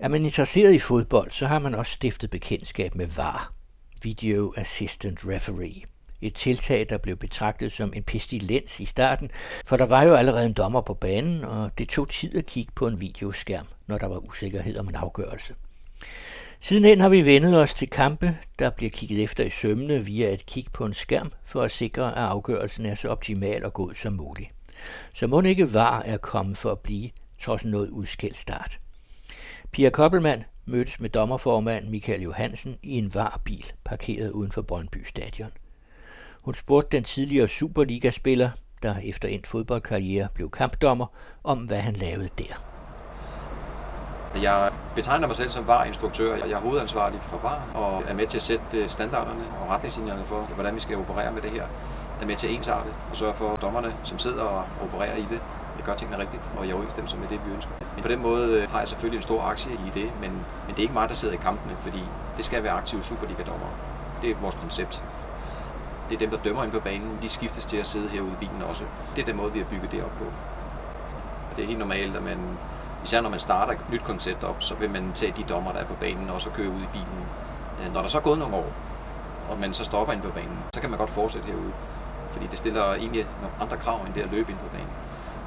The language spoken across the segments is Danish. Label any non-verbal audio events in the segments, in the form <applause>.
Er man interesseret i fodbold, så har man også stiftet bekendtskab med VAR, Video Assistant Referee. Et tiltag, der blev betragtet som en pestilens i starten, for der var jo allerede en dommer på banen, og det tog tid at kigge på en videoskærm, når der var usikkerhed om en afgørelse. Sidenhen har vi vendet os til kampe, der bliver kigget efter i sømne via et kig på en skærm, for at sikre, at afgørelsen er så optimal og god som muligt. Så må ikke var er kommet for at blive, trods noget udskældt start. Pia Koppelmann mødtes med dommerformand Michael Johansen i en varbil parkeret uden for Brøndby Stadion. Hun spurgte den tidligere Superliga-spiller, der efter en fodboldkarriere blev kampdommer, om hvad han lavede der. Jeg betegner mig selv som var-instruktør. Jeg er hovedansvarlig for var og er med til at sætte øh, standarderne og retningslinjerne for, hvordan vi skal operere med det her. Jeg er med til at ensarte og sørge for dommerne, som sidder og opererer i det, jeg gør tingene rigtigt og i overensstemmelse med det, vi ønsker. Men på den måde øh, har jeg selvfølgelig en stor aktie i det, men, men det er ikke mig, der sidder i kampene, fordi det skal være aktive Superliga-dommere. Det er vores koncept. Det er dem, der dømmer ind på banen. De skiftes til at sidde herude i bilen også. Det er den måde, vi har bygget det op på. Det er helt normalt, at man, især når man starter et nyt koncept op, så vil man tage de dommer, der er på banen, og så køre ud i bilen. Øh, når der så er gået nogle år, og man så stopper ind på banen, så kan man godt fortsætte herude. Fordi det stiller egentlig nogle andre krav, end det at løbe ind på banen.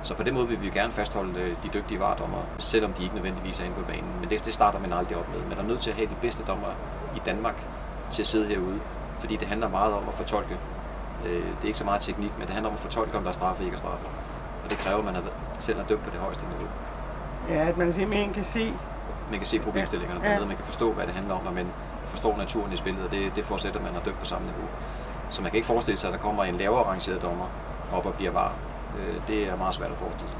Så på den måde vil vi gerne fastholde øh, de dygtige varedommer, selvom de ikke nødvendigvis er inde på banen. Men det, det starter man aldrig op med. Der er nødt til at have de bedste dommer i Danmark til at sidde herude. Fordi det handler meget om at fortolke. Øh, det er ikke så meget teknik, men det handler om at fortolke, om der er straffe ikke er straffe. Og det kræver, at man selv er dømt på det højeste niveau. Ja, at man simpelthen kan se... Man kan se problemstillingerne ja. ja. man kan forstå, hvad det handler om, og man forstår naturen i spillet, og det, det forudsætter, at man har dømt på samme niveau. Så man kan ikke forestille sig, at der kommer en lavere rangeret dommer op og bliver var. Øh, det er meget svært at forestille sig.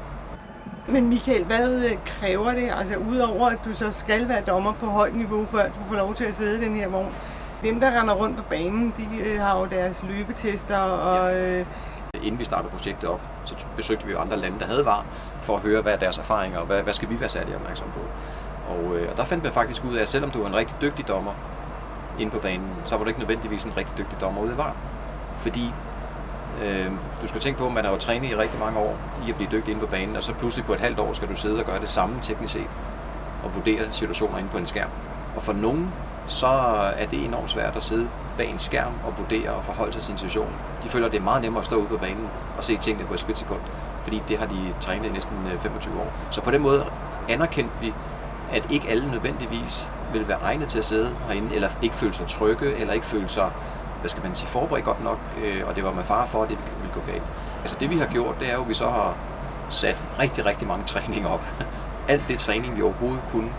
Men Michael, hvad øh, kræver det? Altså udover at du så skal være dommer på højt niveau, før du får lov til at sidde i den her vogn. Dem, der render rundt på banen, de øh, har jo deres løbetester og... Ja. Inden vi startede projektet op, så besøgte vi jo andre lande, der havde var, for at høre, hvad er deres erfaringer, og hvad, hvad skal vi være særlig opmærksom på. Og, øh, og der fandt man faktisk ud af, at selvom du er en rigtig dygtig dommer inde på banen, så var du ikke nødvendigvis en rigtig dygtig dommer ude i var. Fordi Øh, du skal tænke på, at man har jo trænet i rigtig mange år i at blive dygtig inde på banen, og så pludselig på et halvt år skal du sidde og gøre det samme teknisk set, og vurdere situationer inde på en skærm. Og for nogen, så er det enormt svært at sidde bag en skærm og vurdere og forholde sig til sin situation. De føler, at det er meget nemmere at stå ude på banen og se tingene på et splitsekund, fordi det har de trænet i næsten øh, 25 år. Så på den måde anerkendte vi, at ikke alle nødvendigvis vil være egnet til at sidde herinde, eller ikke føle sig trygge, eller ikke føle sig hvad skal man sige, forberedt godt nok, øh, og det var med far for, at det ville gå galt. Altså det vi har gjort, det er jo, at vi så har sat rigtig, rigtig mange <laughs> træninger op. Alt det træning, vi overhovedet kunne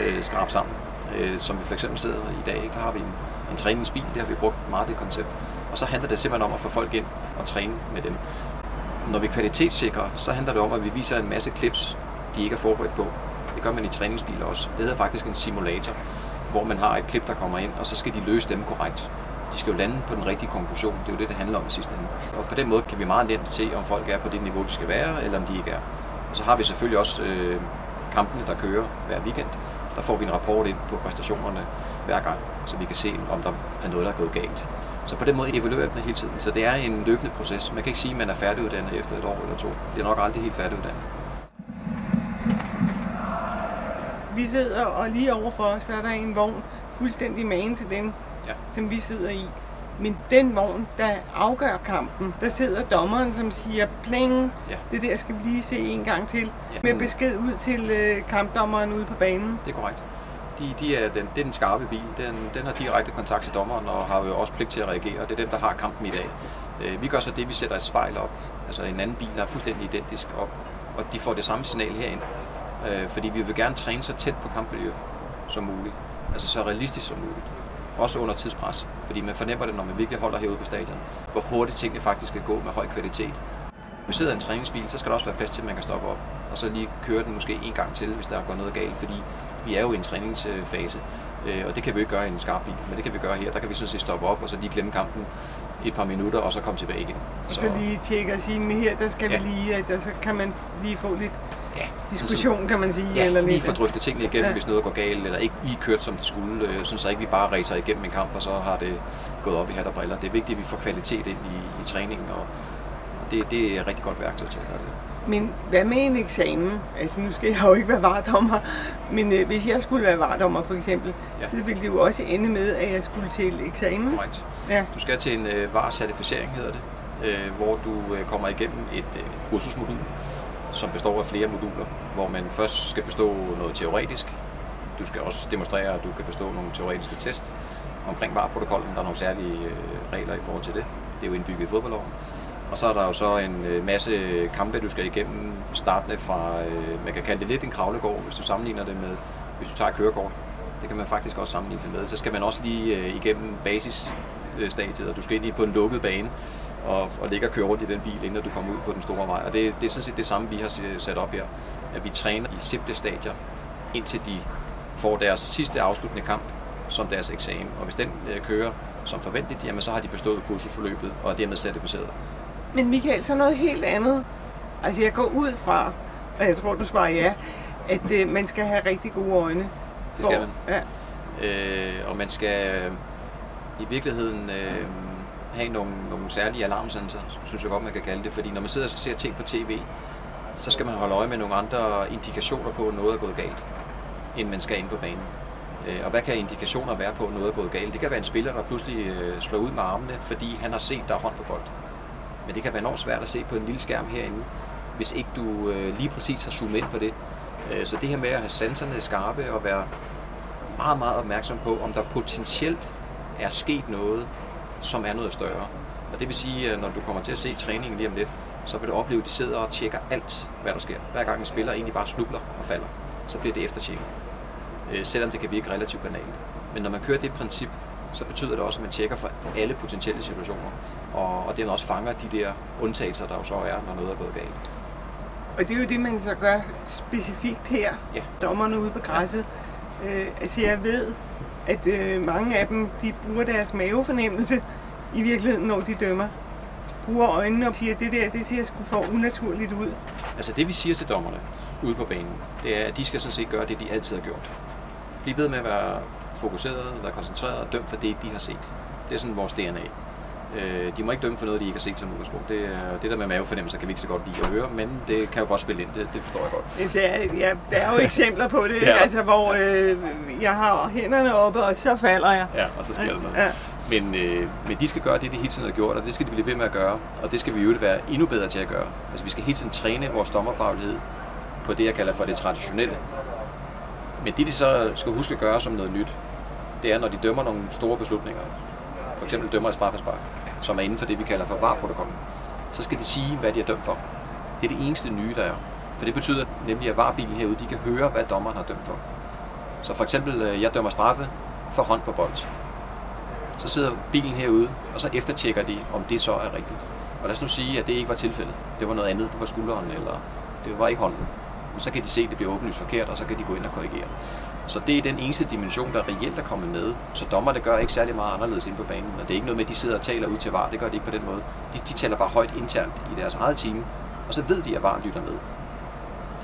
øh, skrabe sammen. Øh, som vi for eksempel sidder i dag, ikke? der har vi en, en træningsbil, det har vi brugt meget det koncept. Og så handler det simpelthen om at få folk ind og træne med dem. Når vi kvalitetssikrer, så handler det om, at vi viser en masse clips, de ikke er forberedt på. Det gør man i træningsbiler også. Det hedder faktisk en simulator, hvor man har et klip, der kommer ind, og så skal de løse dem korrekt de skal jo lande på den rigtige konklusion. Det er jo det, det handler om i sidste ende. Og på den måde kan vi meget let se, om folk er på det niveau, de skal være, eller om de ikke er. Og så har vi selvfølgelig også øh, kampene, der kører hver weekend. Der får vi en rapport ind på præstationerne hver gang, så vi kan se, om der er noget, der er gået galt. Så på den måde evaluerer vi det hele tiden. Så det er en løbende proces. Man kan ikke sige, at man er færdiguddannet efter et år eller to. Det er nok aldrig helt færdiguddannet. Vi sidder, og lige overfor os, der er der en vogn, fuldstændig magen til den, ja. som vi sidder i. Men den vogn, der afgør kampen, der sidder dommeren, som siger pling, ja. det der skal vi lige se en gang til, ja. med besked ud til øh, kampdommeren ude på banen. Det er korrekt. De, de er den, det er den skarpe bil. Den, den har direkte kontakt til dommeren og har jo også pligt til at reagere. Det er dem, der har kampen i dag. Øh, vi gør så det, vi sætter et spejl op. Altså en anden bil, der er fuldstændig identisk op. Og de får det samme signal herind. Øh, fordi vi vil gerne træne så tæt på kampmiljø som muligt. Altså så realistisk som muligt også under tidspres, fordi man fornemmer det, når man virkelig holder herude på stadion, hvor hurtigt tingene faktisk skal gå med høj kvalitet. Hvis vi sidder i en træningsbil, så skal der også være plads til, at man kan stoppe op, og så lige køre den måske en gang til, hvis der går noget galt, fordi vi er jo i en træningsfase, øh, og det kan vi ikke gøre i en skarp bil, men det kan vi gøre her. Der kan vi sådan set stoppe op, og så lige glemme kampen et par minutter, og så komme tilbage igen. Så, så lige tjekke og sige, her der skal ja. vi lige, at så kan man lige få lidt ja, diskussion, kan man sige. Ja, eller lige få drøftet tingene igennem, ja. hvis noget går galt, eller ikke lige kørt, som det skulle, øh, så ikke vi bare racer igennem en kamp, og så har det gået op i hat og briller. Det er vigtigt, at vi får kvalitet ind i, i træningen, og det, det er et rigtig godt værktøj til at gøre det. Men hvad med en eksamen? Altså nu skal jeg jo ikke være vardommer, men øh, hvis jeg skulle være vardommer for eksempel, ja. så ville det jo også ende med, at jeg skulle til eksamen. Korrekt. Ja. Du skal til en øh, var-certificering, hedder det, øh, hvor du øh, kommer igennem et øh, kursusmodul, som består af flere moduler, hvor man først skal bestå noget teoretisk. Du skal også demonstrere, at du kan bestå nogle teoretiske test omkring VAR-protokollen. Der er nogle særlige øh, regler i forhold til det. Det er jo indbygget i fodboldloven. Og så er der jo så en øh, masse kampe, du skal igennem, startende fra, øh, man kan kalde det lidt en kravlegård, hvis du sammenligner det med, hvis du tager kørekort. Det kan man faktisk også sammenligne det med. Så skal man også lige igennem basisstadiet, og du skal ind i på en lukket bane, og, og ligge og køre rundt i den bil, inden du kommer ud på den store vej. Og det, det er sådan set det samme, vi har sat op her. At vi træner i simple stadier, indtil de får deres sidste afsluttende kamp som deres eksamen. Og hvis den øh, kører som forventet, jamen så har de bestået kursusforløbet og er dermed certificeret. Men Michael, så noget helt andet. Altså jeg går ud fra, og jeg tror du svarer ja, at øh, man skal have rigtig gode øjne. For, det skal man. Ja. Øh, og man skal øh, i virkeligheden øh, have nogle, nogle særlige alarmsensorer, synes jeg godt, man kan kalde det. Fordi når man sidder og ser ting på tv, så skal man holde øje med nogle andre indikationer på, at noget er gået galt, end man skal ind på banen. Øh, og hvad kan indikationer være på, at noget er gået galt? Det kan være en spiller, der pludselig øh, slår ud med armene, fordi han har set, der er hånd på bold. Men det kan være enormt svært at se på en lille skærm herinde, hvis ikke du øh, lige præcis har zoomet ind på det. Så det her med at have sanserne skarpe og være meget, meget opmærksom på, om der potentielt er sket noget, som er noget større. Og det vil sige, at når du kommer til at se træningen lige om lidt, så vil du opleve, at de sidder og tjekker alt, hvad der sker. Hver gang en spiller egentlig bare snubler og falder, så bliver det eftertjekket øh, selvom det kan virke relativt banalt. Men når man kører det princip, så betyder det også, at man tjekker for alle potentielle situationer, og, og dermed også fanger de der undtagelser, der jo så er, når noget er gået galt. Og det er jo det, man så gør specifikt her, ja. dommerne ude på græsset. Ja. Øh, altså jeg ved, at øh, mange af dem, de bruger deres mavefornemmelse i virkeligheden, når de dømmer. Bruger øjnene og siger, at det der, det ser sgu for unaturligt ud. Altså det vi siger til dommerne ude på banen, det er, at de skal sådan set gøre det, de altid har gjort blive ved med at være fokuseret, være koncentreret og dømt for det, de har set. Det er sådan vores DNA. Øh, de må ikke dømme for noget, de ikke har set som udgangspunkt. Det, det der med mavefornemmelser kan vi ikke så godt lide at høre, men det kan jo godt spille ind, det, det forstår jeg godt. Det er, ja, der er jo <laughs> eksempler på det, ja. altså, hvor øh, jeg har hænderne oppe, og så falder jeg. Ja, og så sker det noget. Ja. Men, øh, men de skal gøre det, de hele tiden har gjort, og det skal de blive ved med at gøre, og det skal vi jo være endnu bedre til at gøre. Altså vi skal hele tiden træne vores dommerfaglighed på det, jeg kalder for det traditionelle. Men det, de så skal huske at gøre som noget nyt, det er, når de dømmer nogle store beslutninger, for eksempel dømmer et straffespark, som er inden for det, vi kalder for VAR-protokollen, så skal de sige, hvad de er dømt for. Det er det eneste nye, der er. For det betyder nemlig, at varbilen herude, de kan høre, hvad dommeren har dømt for. Så for eksempel, øh, jeg dømmer straffe for hånd på bold. Så sidder bilen herude, og så eftertjekker de, om det så er rigtigt. Og lad os nu sige, at det ikke var tilfældet. Det var noget andet. Det var skulderen, eller det var ikke hånden så kan de se, at det bliver åbenlyst forkert, og så kan de gå ind og korrigere. Så det er den eneste dimension, der reelt er kommet med. Så dommerne gør ikke særlig meget anderledes ind på banen. Og det er ikke noget med, at de sidder og taler ud til VAR. Det gør de ikke på den måde. De, de taler bare højt internt i deres eget team. Og så ved de, at VAR lytter med.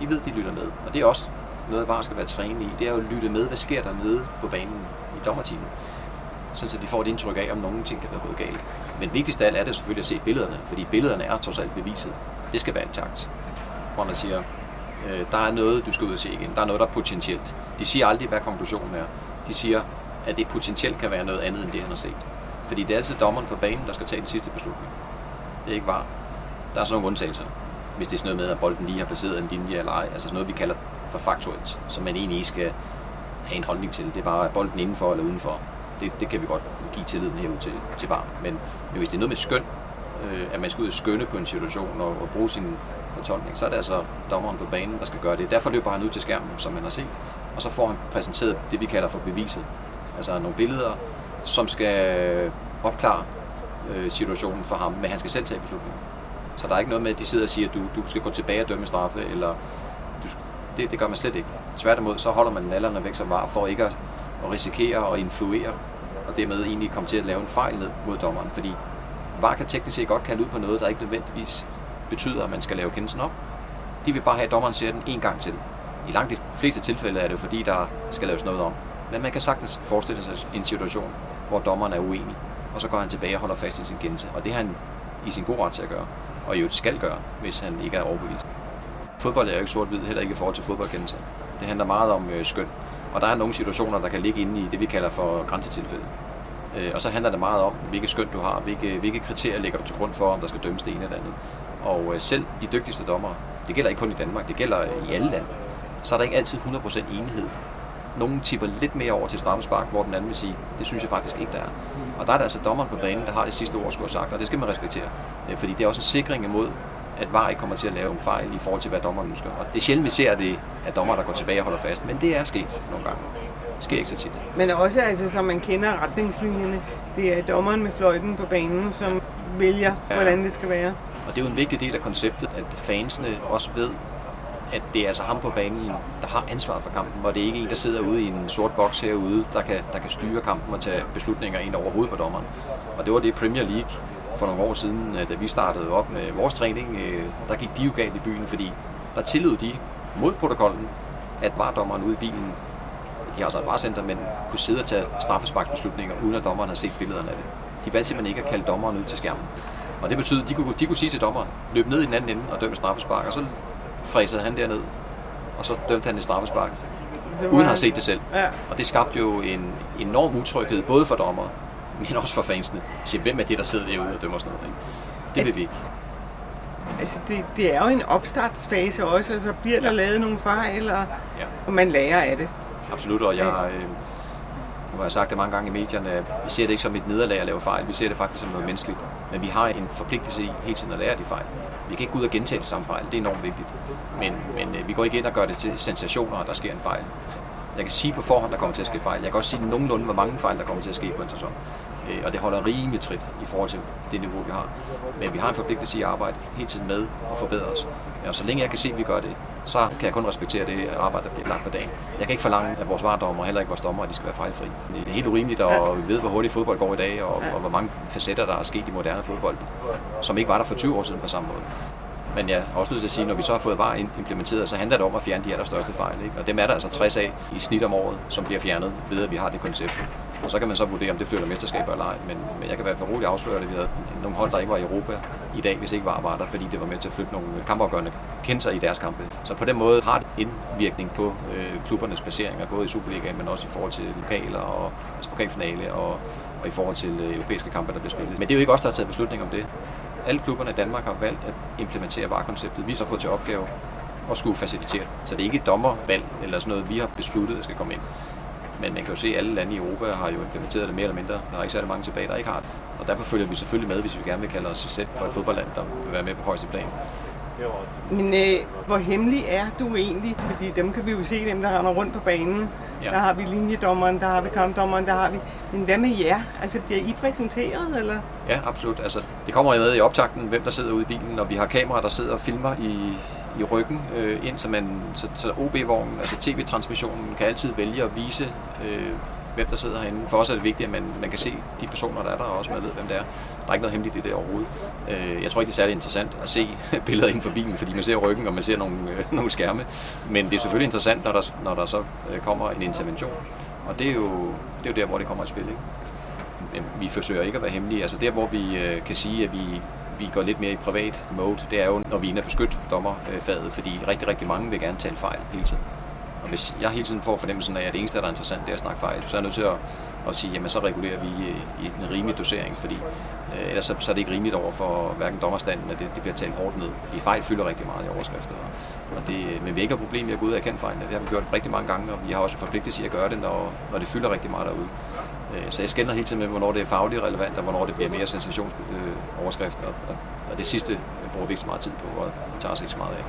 De ved, at de lytter med. Og det er også noget, VAR skal være trænet i. Det er jo at lytte med, hvad sker der nede på banen i dommerteamet. Sådan så de får et indtryk af, om nogen ting kan være gået galt. Men vigtigst af alt er det selvfølgelig at se billederne, fordi billederne er trods alt beviset. Det skal være intakt. Hvor man siger, øh, der er noget, du skal ud og se igen. Der er noget, der er potentielt. De siger aldrig, hvad konklusionen er. De siger, at det potentielt kan være noget andet, end det, han har set. Fordi det er altid dommeren på banen, der skal tage den sidste beslutning. Det er ikke var. Der er sådan nogle undtagelser. Hvis det er sådan noget med, at bolden lige har passeret en linje eller ej. Altså sådan noget, vi kalder for faktuelt, som man egentlig skal have en holdning til. Det er bare, bolden indenfor eller udenfor. Det, det kan vi godt give tilliden herud til, til var. Men, men hvis det er noget med skøn, øh, at man skal ud og skønne på en situation og, og bruge sin fortolkning, så er det altså dommeren på banen, der skal gøre det. Derfor løber han ud til skærmen, som man har set, og så får han præsenteret det, vi kalder for beviset. Altså nogle billeder, som skal opklare øh, situationen for ham, men han skal selv tage beslutningen. Så der er ikke noget med, at de sidder og siger, at du, du skal gå tilbage og dømme straffe, eller du, det, det gør man slet ikke. Tværtimod, så holder man nallerne væk som var, for ikke at, at risikere og influere, og dermed egentlig komme til at lave en fejl ned mod dommeren, fordi VAR kan teknisk set godt kalde ud på noget, der ikke nødvendigvis betyder, at man skal lave kendelsen op. De vil bare have, at dommeren ser den en gang til. I langt de fleste tilfælde er det fordi, der skal laves noget om. Men man kan sagtens forestille sig en situation, hvor dommeren er uenig, og så går han tilbage og holder fast i sin kendelse. Og det har han i sin gode ret til at gøre, og i øvrigt skal gøre, hvis han ikke er overbevist. Fodbold er jo ikke sort-hvid, heller ikke i forhold til fodboldkendelser. Det handler meget om øh, skøn. Og der er nogle situationer, der kan ligge inde i det, vi kalder for grænsetilfælde. Øh, og så handler det meget om, hvilke skøn du har, hvilke, hvilke kriterier ligger du til grund for, om der skal dømmes det ene eller andet. Og øh, selv de dygtigste dommere, det gælder ikke kun i Danmark, det gælder i alle lande, så er der ikke altid 100% enighed. Nogle tipper lidt mere over til straffespark, hvor den anden vil sige, det synes jeg faktisk ikke, der er. Og der er der altså dommeren på banen, der har det sidste ord, skulle have sagt, og det skal man respektere. Øh, fordi det er også en sikring imod, at VAR ikke kommer til at lave en fejl i forhold til, hvad dommeren ønsker. Og det er sjældent, vi ser det, at dommer, der går tilbage og holder fast, men det er sket nogle gange. Det sker ikke så tit. Men også, altså, som man kender retningslinjerne, det er dommeren med fløjten på banen, som vælger, ja. hvordan det skal være. Og det er jo en vigtig del af konceptet, at fansene også ved, at det er altså ham på banen, der har ansvaret for kampen, hvor det ikke er en, der sidder ude i en sort boks herude, der kan, der kan styre kampen og tage beslutninger ind over hovedet på dommeren. Og det var det Premier League for nogle år siden, øh, da vi startede op med vores træning, øh, der gik de jo galt i byen, fordi der tillod de mod protokollen, at vardommeren ude i bilen, de har altså et varcenter, men kunne sidde og tage straffesparksbeslutninger, uden at dommeren har set billederne af det. De valgte simpelthen ikke at kalde dommeren ud til skærmen. Og det betyder, at de kunne, de kunne sige til dommeren, løb ned i den anden ende og dømme straffespark, og så fræsede han derned, og så dømte han et straffespark, uden at have set det selv. Ja. Og det skabte jo en enorm utryghed, både for dommer, men også for fansene. Siger, hvem er det, der sidder derude og dømmer sådan noget? Ikke? Det vil vi ikke. Altså, det, det er jo en opstartsfase også, altså bliver der ja. lavet nogle fejl, og, ja. og man lærer af det. Absolut, og jeg, øh, nu har jeg sagt det mange gange i medierne, vi ser det ikke som et nederlag at lave fejl, vi ser det faktisk som noget menneskeligt. Men vi har en forpligtelse i hele tiden at lære de fejl. Vi kan ikke gå ud og gentage det samme fejl, det er enormt vigtigt. Men, men øh, vi går ikke ind og gør det til sensationer, at der sker en fejl. Jeg kan sige på forhånd, der kommer til at ske fejl. Jeg kan også sige nogenlunde, hvor mange fejl, der kommer til at ske på en sæson. Øh, og det holder rimelig trit i forhold til det niveau, vi har. Men vi har en forpligtelse i at arbejde hele tiden med at forbedre os. Og så længe jeg kan se, at vi gør det, så kan jeg kun respektere det arbejde, der bliver lagt på dagen. Jeg kan ikke forlange, at vores vardommer, heller ikke vores dommer, at de skal være fejlfri. Det er helt urimeligt at vide, hvor hurtigt fodbold går i dag, og, og hvor mange facetter, der er sket i moderne fodbold, som ikke var der for 20 år siden på samme måde. Men jeg har også nødt til at sige, at når vi så har fået VAR implementeret, så handler det om at fjerne de allerstørste fejl. Ikke? Og dem er der altså 60 af i snit om året, som bliver fjernet ved, at vi har det koncept. Og så kan man så vurdere, om det flytter mesterskaber eller ej. Men, men jeg kan være fald roligt afsløre, at vi havde nogle hold, der ikke var i Europa i dag, hvis ikke var var der, fordi det var med til at flytte nogle kampafgørende kendelser i deres kampe. Så på den måde har det indvirkning på øh, klubbernes placeringer, både i Superligaen, men også i forhold til lokaler og altså pokalfinale og, og i forhold til øh, europæiske kampe, der bliver spillet. Men det er jo ikke os, der har taget beslutning om det. Alle klubberne i Danmark har valgt at implementere VAR-konceptet. Vi har så fået til opgave at skulle facilitere Så det er ikke et dommervalg eller sådan noget, vi har besluttet, at skal komme ind. Men man kan jo se, at alle lande i Europa har jo implementeret det mere eller mindre. Der er ikke særlig mange tilbage, der ikke har det. Og derfor følger vi selvfølgelig med, hvis vi gerne vil kalde os selv for et fodboldland, der vil være med på højeste plan. Men øh, hvor hemmelig er du egentlig? Fordi dem kan vi jo se, dem der render rundt på banen. Ja. Der har vi linjedommeren, der har vi kampdommeren, der har vi... Men hvad med jer? Altså bliver I præsenteret, eller? Ja, absolut. Altså, det kommer jo med i optakten, hvem der sidder ude i bilen, og vi har kameraer, der sidder og filmer i, i ryggen øh, ind, så, man, så, så OB-vognen, altså tv-transmissionen, kan altid vælge at vise, øh, hvem der sidder herinde. For os er det vigtigt, at man, man kan se de personer, der er der, og også man ved, hvem det er. Der er ikke noget hemmeligt i det overhovedet. Øh, jeg tror ikke, det er særlig interessant at se <laughs> billeder inden for bilen, fordi man ser ryggen, og man ser nogle, øh, <laughs> nogle skærme. Men det er selvfølgelig interessant, når der, når der så øh, kommer en intervention. Og det er jo, det er jo der, hvor det kommer i spil. Ikke? Vi forsøger ikke at være hemmelige. Altså der, hvor vi øh, kan sige, at vi vi går lidt mere i privat mode, det er jo, når vi er inde og beskytte dommerfaget, fordi rigtig, rigtig mange vil gerne tale fejl hele tiden. Og hvis jeg hele tiden får fornemmelsen af, at det eneste, der er interessant, det er at snakke fejl, så er jeg nødt til at, at sige, jamen så regulerer vi i en rimelig dosering, fordi øh, ellers så, så er det ikke rimeligt over for hverken dommerstanden, at det, det bliver talt hårdt ned. Fordi fejl fylder rigtig meget i overskrifter. Og det, øh, men vi har ikke noget problem med at gå ud og erkende fejlene. Det har vi gjort rigtig mange gange, og vi har også en forpligtelse i at gøre det, når, når det fylder rigtig meget derude. Øh, så jeg skænder hele tiden med, hvornår det er fagligt relevant, og hvornår det bliver mere overskrift, Og, og det sidste bruger vi ikke så meget tid på, og tager os ikke så meget af.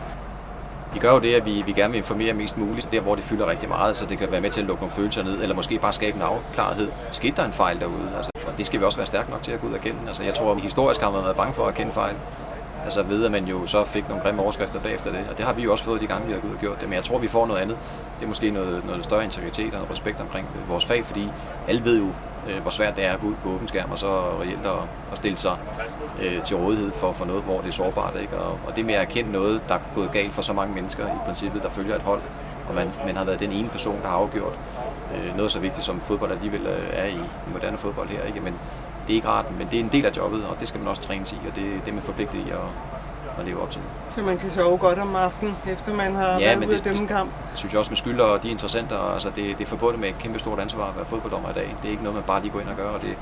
Vi gør jo det, at vi, vi gerne vil informere mest muligt, der hvor det fylder rigtig meget, så det kan være med til at lukke nogle følelser ned, eller måske bare skabe en afklarethed. Skete der en fejl derude? Altså, og det skal vi også være stærke nok til at gå ud og kende. Altså, jeg tror, at historisk har man været bange for at kende fejl. Altså ved, at man jo så fik nogle grimme overskrifter bagefter det. Og det har vi jo også fået de gange, vi har gået og gjort det. Men jeg tror, vi får noget andet. Det er måske noget, noget større integritet og respekt omkring vores fag, fordi alle ved jo, øh, hvor svært det er at gå ud på åben skærm og så reelt at, at stille sig øh, til rådighed for, for noget, hvor det er sårbart. Ikke? Og, og det med at erkende noget, der er gået galt for så mange mennesker i princippet, der følger et hold, og man, man har været den ene person, der har afgjort øh, noget så vigtigt som fodbold alligevel øh, er i, i moderne fodbold her. Ikke? Men det er ikke rart, men det er en del af jobbet, og det skal man også trænes i, og det, det er man forpligtet i at, at leve op til. Så man kan sove godt om aftenen, efter man har ja, været ude at dømme en kamp? Det synes jeg også med skylder, og de interessenter, altså det, det er forbundet med et kæmpe stort ansvar at være fodbolddommer i dag. Det er ikke noget, man bare lige går ind og gør, og det,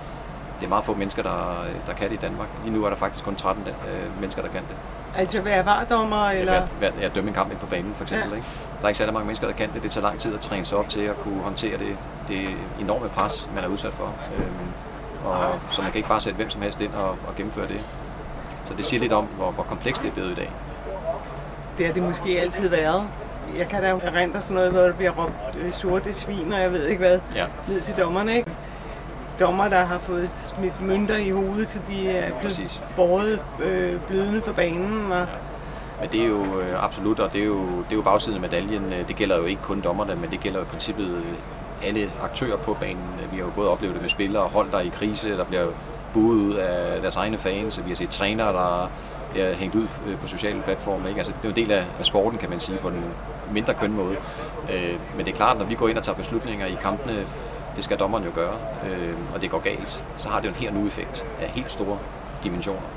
det er meget få mennesker, der, der kan det i Danmark. Lige nu er der faktisk kun 13 øh, mennesker, der kan det. Altså være vardommer? Eller? Ja, være, ja, dømme en kamp ind på banen for eksempel. Ja. Ikke? Der er ikke særlig mange mennesker, der kan det. Det tager lang tid at træne sig op til at kunne håndtere det, det enorme pres, man er udsat for. Øhm, og, så man kan ikke bare sætte hvem som helst ind og, og gennemføre det. Så det siger lidt om, hvor, hvor komplekst det er blevet i dag. Det har det måske altid været. Jeg kan da erindre sådan noget, hvor der bliver råbt øh, sorte svin, og jeg ved ikke hvad, ja. ned til dommerne. Ikke? dommer, der har fået smidt mønter i hovedet, så de er blevet båret øh, blødende for banen. Og... Men det er jo øh, absolut, og det er jo, det er jo bagsiden af medaljen. Det gælder jo ikke kun dommerne, men det gælder jo i princippet øh, alle aktører på banen. Vi har jo både oplevet det med spillere og hold, der er i krise, der bliver både ud af deres egne fans. Vi har set trænere, der er hængt ud øh, på sociale platforme. Ikke? Altså, det er jo en del af, af sporten, kan man sige, på en mindre køn måde. Øh, men det er klart, når vi går ind og tager beslutninger i kampene det skal dommeren jo gøre, øh, og det går galt, så har det jo en her nu effekt af helt store dimensioner.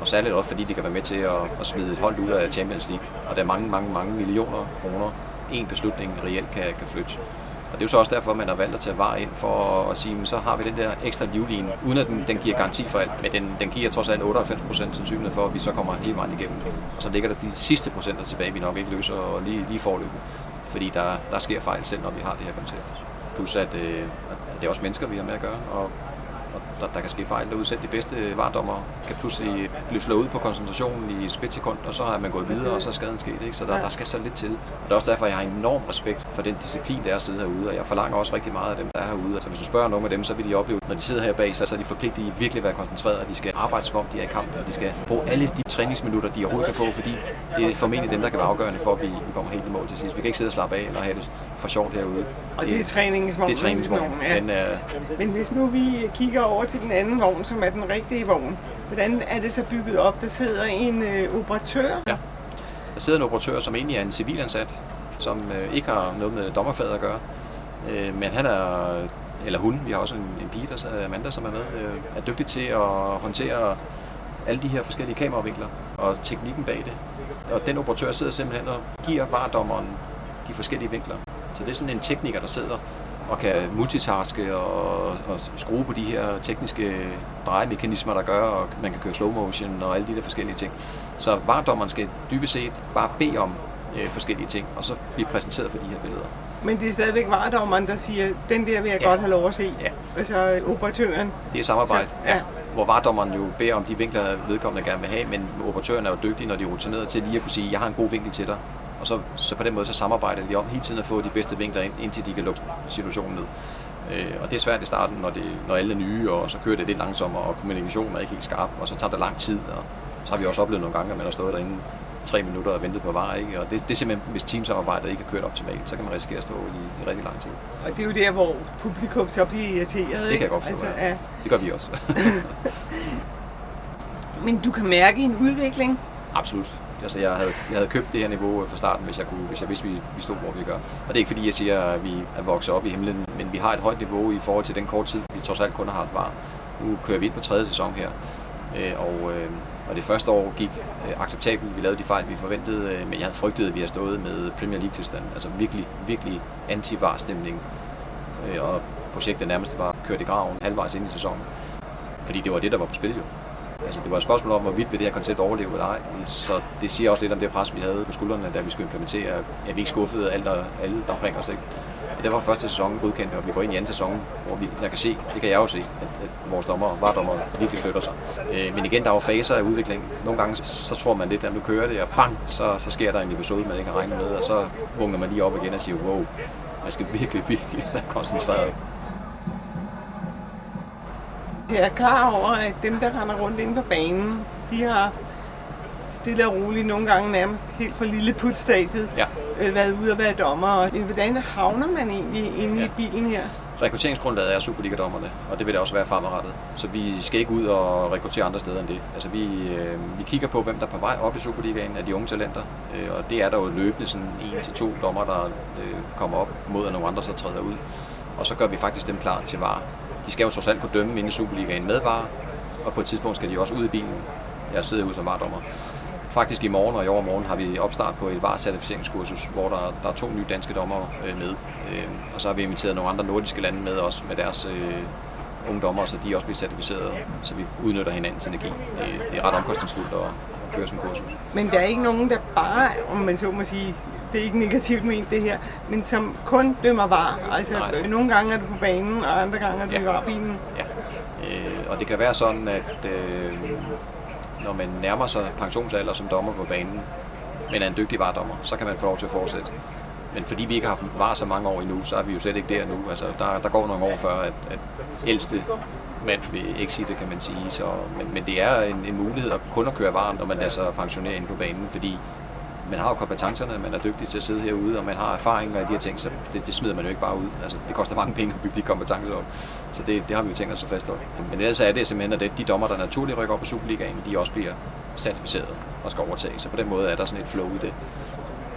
Og særligt også fordi det kan være med til at, at smide et hold ud af Champions League, og der er mange, mange, mange millioner kroner, en beslutning reelt kan, kan flytte. Og det er jo så også derfor, man har valgt at tage var ind for at sige, så har vi den der ekstra livline, uden at den, den giver garanti for alt, men den, den giver trods alt 98% sandsynlighed for, at vi så kommer hele vejen igennem. Og så ligger der de sidste procenter tilbage, vi nok ikke løser og lige, lige forløbet. Fordi der, der sker fejl selv, når vi har det her koncept. Plus at, øh, at det er også mennesker, vi har med at gøre, og der, der kan ske fejl derude. Selv de bedste vardommer kan pludselig blive slået ud på koncentrationen i et splitsekund, og så har man gået videre, og så er skaden sket. Ikke? Så der, der skal så lidt til. Og det er også derfor, jeg har enorm respekt for den disciplin, der er at sidde herude, og jeg forlanger også rigtig meget af dem, der er herude. Så hvis du spørger nogle af dem, så vil de opleve, når de sidder her bag, så er de forpligtet i virkelig at være koncentreret, og de skal arbejde som om de er i kamp, og de skal bruge alle de træningsminutter, de overhovedet kan få, fordi det er formentlig dem, der kan være afgørende for, at vi, vi kommer helt i mål til sidst. Vi kan ikke sidde og slappe af eller have det for sjovt herude. Og det, er træningsvognen? Det er træningsvognen, ja. Den er... Men hvis nu vi kigger over til den anden vogn, som er den rigtige vogn, hvordan er det så bygget op? Der sidder en øh, operatør? Ja, der sidder en operatør, som egentlig er en civilansat, som øh, ikke har noget med dommerfaget at gøre. Øh, men han er, eller hun, vi har også en, en pige, der er Amanda, som er med, øh, er dygtig til at håndtere alle de her forskellige kameravinkler og teknikken bag det. Og den operatør sidder simpelthen og giver varedommeren de forskellige vinkler. Så det er sådan en tekniker, der sidder og kan multitaske og, og skrue på de her tekniske drejemekanismer, der gør, og man kan køre slow motion og alle de der forskellige ting. Så varedommeren skal dybest set bare bede om øh, forskellige ting, og så blive præsenteret for de her billeder. Men det er stadigvæk varedommeren, der siger, den der vil jeg ja. godt have lov at se. Ja. Altså operatøren. Det er samarbejde. Så, ja. ja. Hvor varedommeren jo beder om de vinkler, vedkommende gerne vil have, men operatøren er jo dygtig, når de er rutineret til lige at kunne sige, jeg har en god vinkel til dig. Og så, så på den måde så samarbejder de om hele tiden at få de bedste vinkler ind, indtil de kan lukke situationen ned. Øh, og det er svært i starten, når, det, når alle er nye, og så kører det lidt langsommere, og kommunikationen er ikke helt skarp, og så tager det lang tid. Og så har vi også oplevet nogle gange, at man har stået derinde tre minutter og ventet på varer, ikke? Og det, det er simpelthen, hvis teamsamarbejdet ikke er kørt optimalt, så kan man risikere at stå i, i rigtig lang tid. Og det er jo der, hvor publikum så bliver irriteret, ikke? Det kan jeg godt forstå, altså, ja. Det gør vi også. <laughs> Men du kan mærke en udvikling? Absolut. Altså, jeg havde, jeg havde købt det her niveau øh, fra starten, hvis jeg, kunne, hvis jeg vidste, vi, vi stod, hvor vi gør. Og det er ikke fordi, jeg siger, at vi er vokset op i himlen, men vi har et højt niveau i forhold til den kort tid, vi trods alt kun har haft var. Nu kører vi ind på tredje sæson her, øh, og, øh, og det første år gik øh, acceptabelt. Vi lavede de fejl, vi forventede, øh, men jeg havde frygtet, at vi har stået med Premier League-tilstand. Altså virkelig, virkelig anti-var-stemning. Øh, og projektet nærmest var kørt i graven halvvejs ind i sæsonen. Fordi det var det, der var på spil jo. Altså, det var et spørgsmål om, hvorvidt vil det her koncept overleve eller ej. Så det siger også lidt om det pres, vi havde på skuldrene, da vi skulle implementere, at vi ikke skuffede alt og alle der omkring os. Ikke? Det var første sæson godkendt, og vi går ind i anden sæson, hvor vi, jeg kan se, det kan jeg jo se, at, at vores dommer, vardommer virkelig flytter sig. Øh, men igen, der var faser af udvikling. Nogle gange så tror man lidt, at nu kører det, og bang, så, så sker der en episode, man ikke har regnet med, og så vågner man lige op igen og siger, wow, man skal virkelig, virkelig være koncentreret. Jeg er klar over, at dem, der render rundt inde på banen, de har stille og roligt, nogle gange nærmest helt for lille putstadiet, ja. øh, været ude og være dommer. Hvordan havner man egentlig inde ja. i bilen her? Rekrutteringsgrundlaget er Superliga-dommerne, og det vil det også være fremadrettet. Så vi skal ikke ud og rekruttere andre steder end det. Altså vi, øh, vi kigger på, hvem der er på vej op i Superligaen af de unge talenter, øh, og det er der jo løbende sådan en til to dommer, der øh, kommer op mod, at nogle andre så træder ud. Og så gør vi faktisk dem klar til var de skal jo trods alt kunne dømme inden i Superligaen med og på et tidspunkt skal de også ud i bilen. Jeg sidder ude som vardommer. faktisk i morgen og i overmorgen har vi opstart på et VAR-certificeringskursus, hvor der, der er to nye danske dommer øh, med. Øh, og så har vi inviteret nogle andre nordiske lande med også med deres øh, unge dommer, så de også bliver certificeret, så vi udnytter hinandens energi. Det, det er ret omkostningsfuldt at, at køre sådan kursus. Men der er ikke nogen, der bare, om man så må sige, det er ikke negativt ment det her, men som kun dømmer var. Altså Nej. nogle gange er du på banen, og andre gange er du ja. i varbilen. Ja, øh, og det kan være sådan, at øh, når man nærmer sig pensionsalder som dommer på banen, men er en dygtig vardommer, så kan man få lov til at fortsætte. Men fordi vi ikke har haft var så mange år endnu, så er vi jo slet ikke der nu. Altså, der, der går nogle år før, at, at ældste mand vil exite, kan man sige. Så, men, men det er en, en mulighed at kun at køre varmt, når man lader sig pensionere ind på banen, fordi man har jo kompetencerne, man er dygtig til at sidde herude, og man har erfaring og de her ting, så det, det smider man jo ikke bare ud. Altså, det koster mange penge at bygge de kompetencer op. Så det, det har vi jo tænkt os at fastholde. Men ellers er det simpelthen, at det, de dommer, der naturligt rykker op på Superligaen, de også bliver certificeret og skal overtage. Så på den måde er der sådan et flow i det.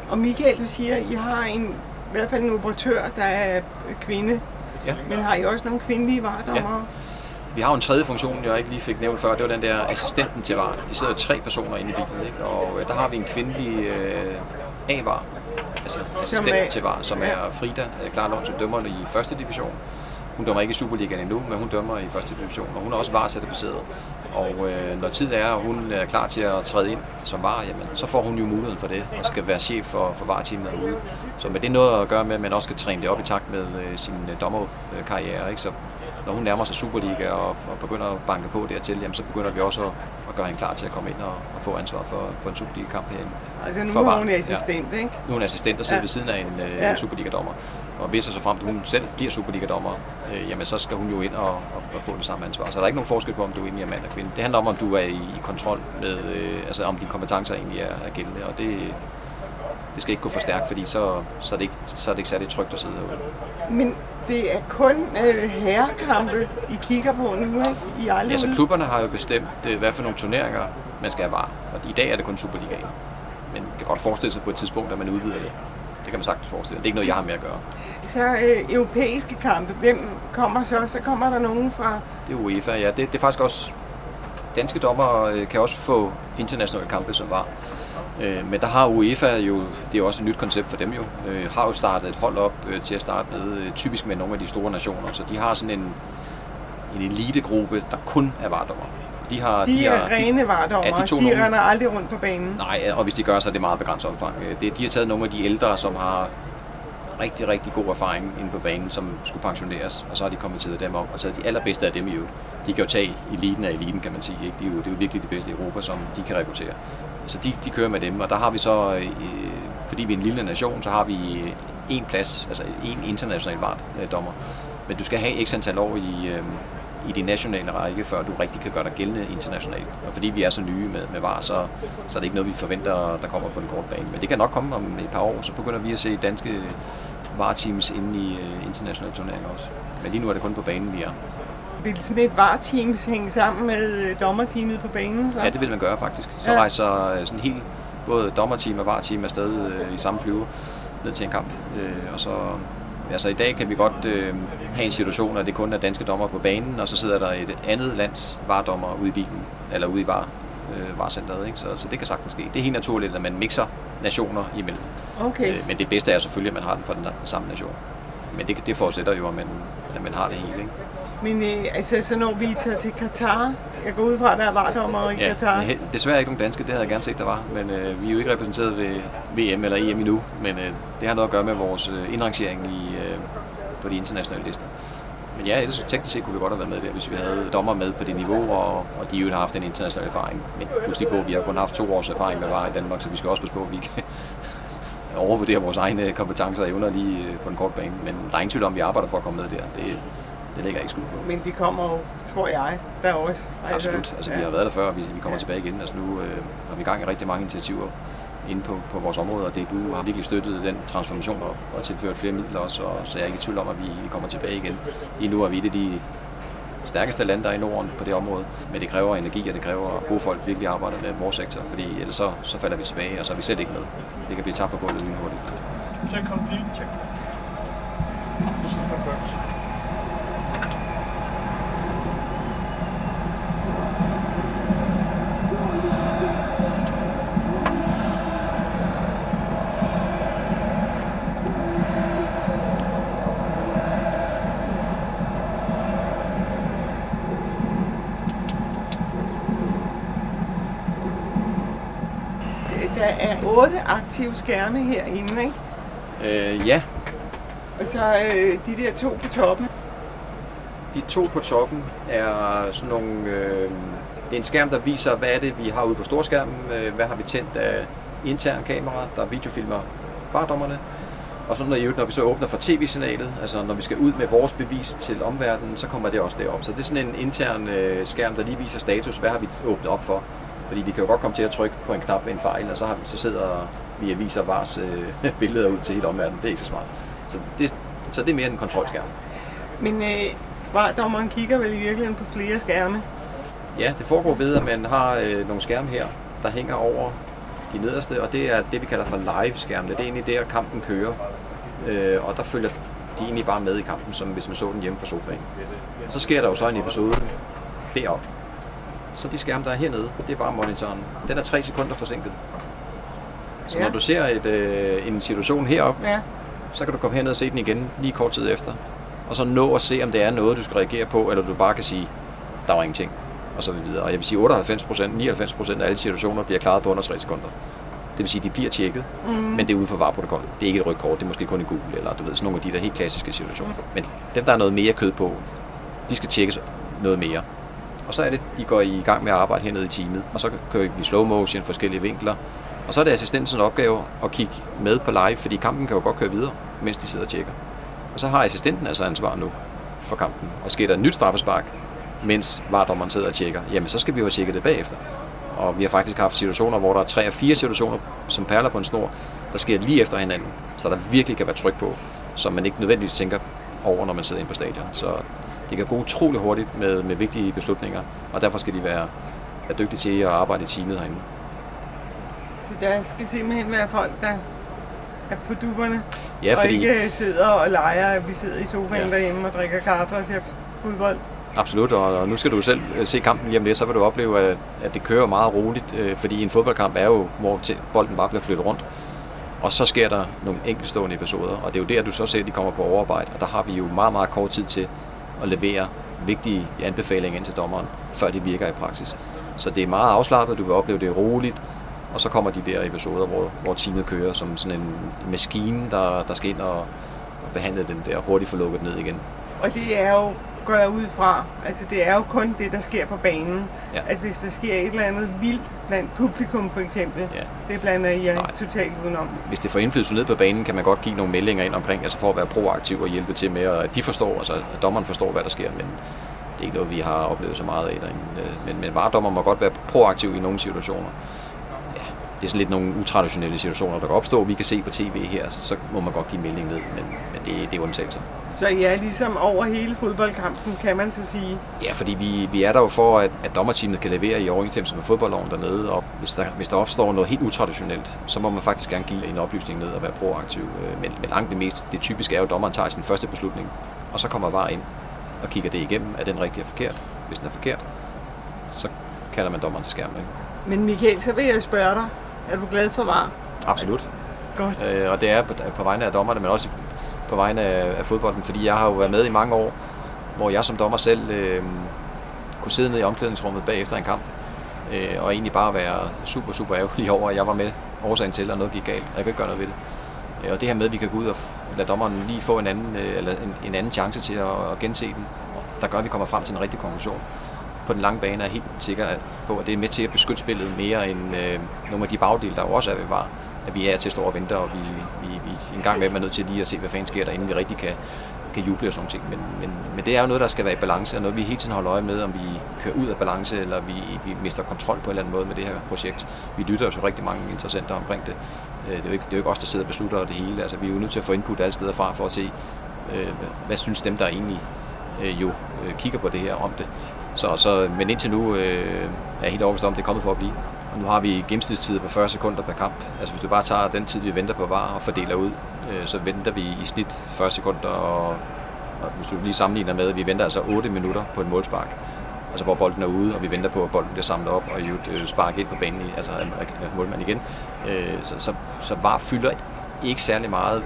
Og Michael, du siger, at I har en, i hvert fald en operatør, der er kvinde. Ja. Men har I også nogle kvindelige vardommere? Ja. Vi har jo en tredje funktion, jeg ikke lige fik nævnt før, det var den der assistenten til var. De sidder jo tre personer inde i bilen, ikke? og øh, der har vi en kvindelig øh, A-var, altså assistent til var, som er Frida øh, Klarlund, som dømmer i første division. Hun dømmer ikke i Superligaen endnu, men hun dømmer i første division, og hun er også varecertificeret. Og øh, når tid er, og hun er klar til at træde ind som var, jamen, så får hun jo muligheden for det, og skal være chef for, for vareteamet derude. Så med det noget at gøre med, at man også skal træne det op i takt med øh, sin øh, dommerkarriere. Ikke? Så når hun nærmer sig Superliga og, og begynder at banke på dertil, jamen, så begynder vi også at, at gøre hende klar til at komme ind og, og få ansvar for, for en Superliga-kamp herinde. Altså nu er hun assistent, ja. ikke? Nu er hun assistent og sidder ja. ved siden af en, øh, ja. en Superliga-dommer. Og hvis så frem, at hun selv bliver Superliga-dommer, øh, jamen så skal hun jo ind og, og, og få det samme ansvar. Så der er ikke nogen forskel på, om du er egentlig mand eller kvinde. Det handler om, om du er i, i kontrol med, øh, altså om dine kompetencer egentlig er, er gældende. Og det, det skal ikke gå for stærkt, fordi så, så, er det ikke, så er det ikke særlig trygt at sidde herude. Men det er kun øh, herrekampe, I kigger på nu, ikke? I aldrig ja, så klubberne har jo bestemt, øh, hvad for nogle turneringer man skal have var. Og i dag er det kun Superligaen. Men det kan godt forestille sig på et tidspunkt, at man udvider det. Det kan man sagtens forestille. Det er ikke noget, jeg har med at gøre. Så øh, europæiske kampe, hvem kommer så? Så kommer der nogen fra... Det er UEFA, ja. Det, det er faktisk også... Danske dommer øh, kan også få internationale kampe, som var. Øh, men der har UEFA jo, det er også et nyt koncept for dem jo, øh, har jo startet et hold op øh, til at starte med, øh, typisk med nogle af de store nationer. Så de har sådan en, en elitegruppe, der kun er vardommer. De, har, de, de er har, rene vardommer, ja, de, de nogle, render aldrig rundt på banen. Nej, og hvis de gør, så er det meget begrænset omfang. Øh, det, de har taget nogle af de ældre, som har rigtig, rigtig god erfaring inde på banen, som skulle pensioneres, og så har de kommet til dem op og taget de allerbedste af dem i jo. De kan jo tage eliten af eliten, kan man sige. Ikke? De er jo, det er jo virkelig de bedste i Europa, som de kan rekruttere. Så de, de kører med dem, og der har vi så, øh, fordi vi er en lille nation, så har vi en plads, altså en international vart øh, dommer. Men du skal have x antal år i, øh, i de nationale række, før du rigtig kan gøre dig gældende internationalt. Og fordi vi er så nye med, med VAR, så, så er det ikke noget, vi forventer, der kommer på en kort bane. Men det kan nok komme om et par år, så begynder vi at se danske VAR-teams inde i øh, internationale turneringer også. Men lige nu er det kun på banen, vi er. Vil sådan et VAR-team hænge sammen med øh, dommerteamet på banen? Så? Ja, det vil man gøre faktisk. Så ja. rejser øh, sådan helt både dommerteam og VAR-team afsted uh, i samme flyve ned til en kamp. Uh, og så altså i dag kan vi godt øh, have en situation, at det kun er danske dommer på banen, og så sidder der et andet lands vardommer ude i bilen, eller ude i var, øh, varcenteret. Ikke? Så, så det kan sagtens ske. Det er helt naturligt, at man mixer nationer imellem. Okay. Øh, men det bedste er selvfølgelig, at man har den for den, den samme nation. Men det, det forudsætter jo, at man, at man har det hele. Ikke? Men øh, altså, så når vi tager til Katar, jeg går ud fra, at der er vardommer i ja, Katar. desværre ikke nogen danske, det havde jeg gerne set, der var. Men øh, vi er jo ikke repræsenteret ved VM eller EM endnu. Men øh, det har noget at gøre med vores øh, indrangering i, øh, på de internationale lister. Men ja, ellers teknisk set kunne vi godt have været med der, hvis vi havde dommer med på det niveau, og, og de jo har haft en international erfaring. Men husk lige på, at vi har kun haft to års erfaring med VAR i Danmark, så vi skal også passe på, at vi kan <laughs> overvurdere vores egne kompetencer og evner lige øh, på en kort bane. Men der er ingen tvivl om, at vi arbejder for at komme med der. Det, det ligger ikke skud på. Men de kommer jo, tror jeg, der også. Absolut. Altså, ja. vi har været der før, og vi, vi kommer ja. tilbage igen. Altså, nu øh, har vi i gang i rigtig mange initiativer inde på, på vores område, og DBU har virkelig støttet den transformation og, og tilført flere midler også, og, så jeg er ikke i tvivl om, at vi, vi kommer tilbage igen. Lige nu er vi et af de stærkeste lande, der er i Norden på det område, men det kræver energi, og det kræver, at gode folk virkelig arbejder med vores sektor, fordi ellers så, så falder vi tilbage, og så er vi slet ikke med. Det kan blive tabt på gulvet lynhurtigt. Check complete, check. This is perfect. Der er otte aktive skærme herinde, ikke? Øh, ja. Og så øh, de der to på toppen. De to på toppen er sådan nogle... Øh, det er en skærm, der viser, hvad er det, vi har ude på storskærmen. Øh, hvad har vi tændt af intern kamera, der videofilmer bardommerne. Og så når, når vi så åbner for tv-signalet, altså når vi skal ud med vores bevis til omverdenen, så kommer det også derop. Så det er sådan en intern øh, skærm, der lige viser status, hvad har vi åbnet op for. Fordi vi kan jo godt komme til at trykke på en knap ved en fejl, og så, har vi, så sidder vi og viser vars øh, <laughs> billeder ud til hele omverdenen. Det er ikke så smart. Så det, så det er mere en kontrolskærm. Men øh, vardommeren kigger vel i virkeligheden på flere skærme? Ja, det foregår ved, at man har øh, nogle skærme her, der hænger over de nederste, og det er det, vi kalder for live-skærmene. Det er egentlig der, kampen kører, øh, og der følger de egentlig bare med i kampen, som hvis man så den hjemme fra sofaen. Og så sker der jo så en episode deroppe. Så de skærme, der er hernede, det er bare monitoren. Den er 3 sekunder forsinket. Så ja. når du ser et, øh, en situation heroppe, ja. så kan du komme herned og se den igen lige kort tid efter. Og så nå at se, om det er noget, du skal reagere på, eller du bare kan sige, der var ingenting og så videre. Og jeg vil sige, 98 procent, 99 procent af alle situationer bliver klaret på under 3 sekunder. Det vil sige, de bliver tjekket, mm. men det er ude for vareprotokollet. Det er ikke et rødt kort, det er måske kun i Google, eller du ved, sådan nogle af de der helt klassiske situationer. Men dem, der er noget mere kød på, de skal tjekkes noget mere. Og så er det, de går i gang med at arbejde hernede i teamet, og så kører vi slow motion, forskellige vinkler, og så er det assistentens opgave at kigge med på live, fordi kampen kan jo godt køre videre, mens de sidder og tjekker. Og så har assistenten altså ansvar nu for kampen. Og sker der et nyt straffespark, mens vardommeren sidder og tjekker, jamen så skal vi jo tjekke det bagefter. Og vi har faktisk haft situationer, hvor der er tre og fire situationer, som perler på en snor, der sker lige efter hinanden. Så der virkelig kan være tryk på, som man ikke nødvendigvis tænker over, når man sidder inde på stadion. Så det kan gå utrolig hurtigt med, med vigtige beslutninger, og derfor skal de være, være dygtige til at arbejde i teamet herinde. Så der skal simpelthen være folk, der er på duberne, ja, fordi... og ikke sidder og leger, at vi sidder i sofaen ja. derhjemme og drikker kaffe og ser fodbold. Absolut, og nu skal du selv øh, se kampen hjem det, så vil du opleve, at, at det kører meget roligt, øh, fordi en fodboldkamp er jo, hvor bolden bare bliver flyttet rundt. Og så sker der nogle enkeltstående episoder, og det er jo der, du så ser, at de kommer på overarbejde, og der har vi jo meget, meget kort tid til at levere vigtige anbefalinger ind til dommeren, før de virker i praksis. Så det er meget afslappet, du vil opleve det roligt, og så kommer de der episoder, hvor, hvor teamet kører som sådan en maskine, der, der skal ind og, og behandle den der hurtigt få lukket ned igen. Og det er jo går jeg ud fra. Altså det er jo kun det, der sker på banen. Ja. At hvis der sker et eller andet vildt blandt publikum for eksempel, ja. det blander I jer totalt udenom. Hvis det får indflydelse ned på banen, kan man godt give nogle meldinger ind omkring, altså for at være proaktiv og hjælpe til med, at de forstår, altså at dommeren forstår, hvad der sker, men det er ikke noget, vi har oplevet så meget af derinde. Men, men varedommer må godt være proaktiv i nogle situationer. Ja, det er sådan lidt nogle utraditionelle situationer, der kan opstå. Vi kan se på tv her, så må man godt give melding ned, men, men det, det er undtagelser. Så er ligesom over hele fodboldkampen, kan man så sige? Ja, fordi vi, vi er der jo for, at, at dommerteamet kan levere i overensstemmelse med fodboldloven dernede, og hvis der, hvis der opstår noget helt utraditionelt, så må man faktisk gerne give en oplysning ned og være proaktiv. Øh, men, men langt det mest, det typiske er jo, at dommeren tager sin første beslutning, og så kommer VAR ind og kigger det igennem, er den rigtig er forkert. Hvis den er forkert, så kalder man dommeren til skærmen. Ikke? Men Michael, så vil jeg spørge dig, er du glad for VAR? Absolut. Godt. Øh, og det er på, på vegne af dommerne, men også på vegne af, af fodbolden, fordi jeg har jo været med i mange år, hvor jeg som dommer selv øh, kunne sidde nede i omklædningsrummet bagefter en kamp, øh, og egentlig bare være super, super ærgerlig over, at jeg var med årsagen til, at noget gik galt, og jeg kan ikke gøre noget ved det. Øh, og det her med, at vi kan gå ud og lade dommeren lige få en anden, øh, eller en, en anden chance til at, at gense den, der gør, at vi kommer frem til en rigtig konklusion. På den lange bane er helt sikker på, at det er med til at beskytte spillet mere end øh, nogle af de bagdele, der også er ved var at vi er til at stå og vente, og vi, vi, vi en gang med er nødt til lige at se, hvad fanden sker der, inden vi rigtig kan, kan juble og sådan ting. Men, men, men det er jo noget, der skal være i balance, og noget, vi hele tiden holder øje med, om vi kører ud af balance, eller vi, vi mister kontrol på en eller anden måde med det her projekt. Vi lytter jo til rigtig mange interessenter omkring det. Øh, det er jo ikke, det er jo ikke os, der sidder og beslutter det hele. Altså, vi er jo nødt til at få input alle steder fra, for at se, øh, hvad synes dem, der egentlig øh, jo øh, kigger på det her om det. Så, så, men indtil nu øh, er jeg helt overbevist om, at det er kommet for at blive. Og nu har vi gennemsnitstid på 40 sekunder per kamp. Altså hvis du bare tager den tid, vi venter på var og fordeler ud, øh, så venter vi i snit 40 sekunder. Og, og hvis du lige sammenligner med, at vi venter altså 8 minutter på en målspark. Altså hvor bolden er ude, og vi venter på, at bolden bliver samlet op og øh, sparket ind på banen, altså målmand igen. Øh, så, så, så var fylder ikke særlig meget,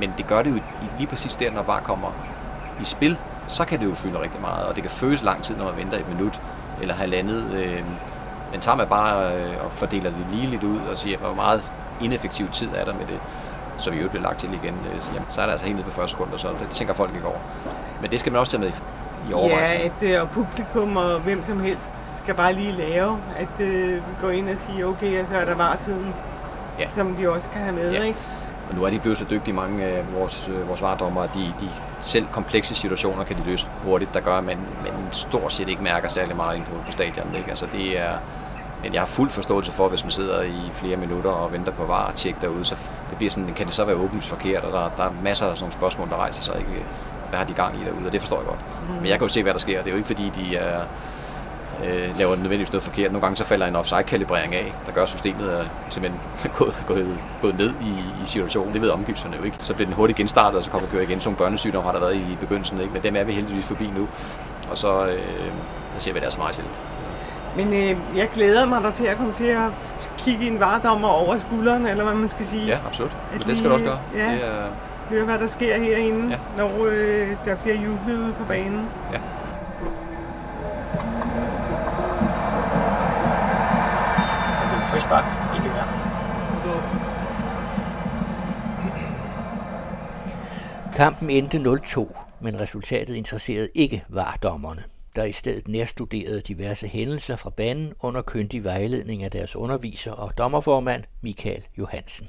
men det gør det jo lige præcis der, når bare kommer i spil, så kan det jo fylde rigtig meget, og det kan føles lang tid, når man venter et minut eller halvandet. Øh, Men tager man bare øh, og fordeler det lige lidt ud og siger, hvor meget ineffektiv tid er der med det, så vi jo bliver lagt til igen, øh, så, jamen, så er det altså helt nede på første sekund, så det tænker folk ikke over. Men det skal man også tage med i overvejelsen. Ja, at, øh, og publikum og hvem som helst skal bare lige lave, at øh, går ind og siger, okay, så er der varetiden, ja. som vi også kan have med, ja. ikke? Og nu er de blevet så dygtige, mange af vores, øh, vores varedommer, at de, de selv komplekse situationer kan de løse hurtigt, der gør, at man, man stort set ikke mærker særlig meget ind på, på stadion. Ikke? Altså det er, men jeg har fuld forståelse for, hvis man sidder i flere minutter og venter på var tjek derude, så det bliver sådan, kan det så være åbenlyst forkert, og der, der er masser af sådan nogle spørgsmål, der rejser sig ikke. Hvad har de gang i derude, og det forstår jeg godt. Mm. Men jeg kan jo se, hvad der sker. Det er jo ikke fordi, de er, øh, laver nødvendigvis noget forkert. Nogle gange så falder en offside-kalibrering af, der gør, systemet er simpelthen <laughs> gået, gået, gået ned i, i situationen. Det ved omgivelserne jo ikke. Så bliver den hurtigt genstartet, og så kommer kører igen. Sådan børnesygdom har der været i begyndelsen, ikke? men dem er vi heldigvis forbi nu. Og så øh, der ser vi, det er så meget sjældent. Men øh, jeg glæder mig der til at komme til at kigge en varedommer over skulderen, eller hvad man skal sige. Ja, absolut. Men det skal du også gøre. Ja, det er... høre, hvad der sker herinde, ja. når øh, der bliver jublet ude på banen. Ja. Frispark, ikke mere. Kampen endte 0-2, men resultatet interesserede ikke vardommerne, der i stedet nærstuderede diverse hændelser fra banen under køndig vejledning af deres underviser og dommerformand Michael Johansen.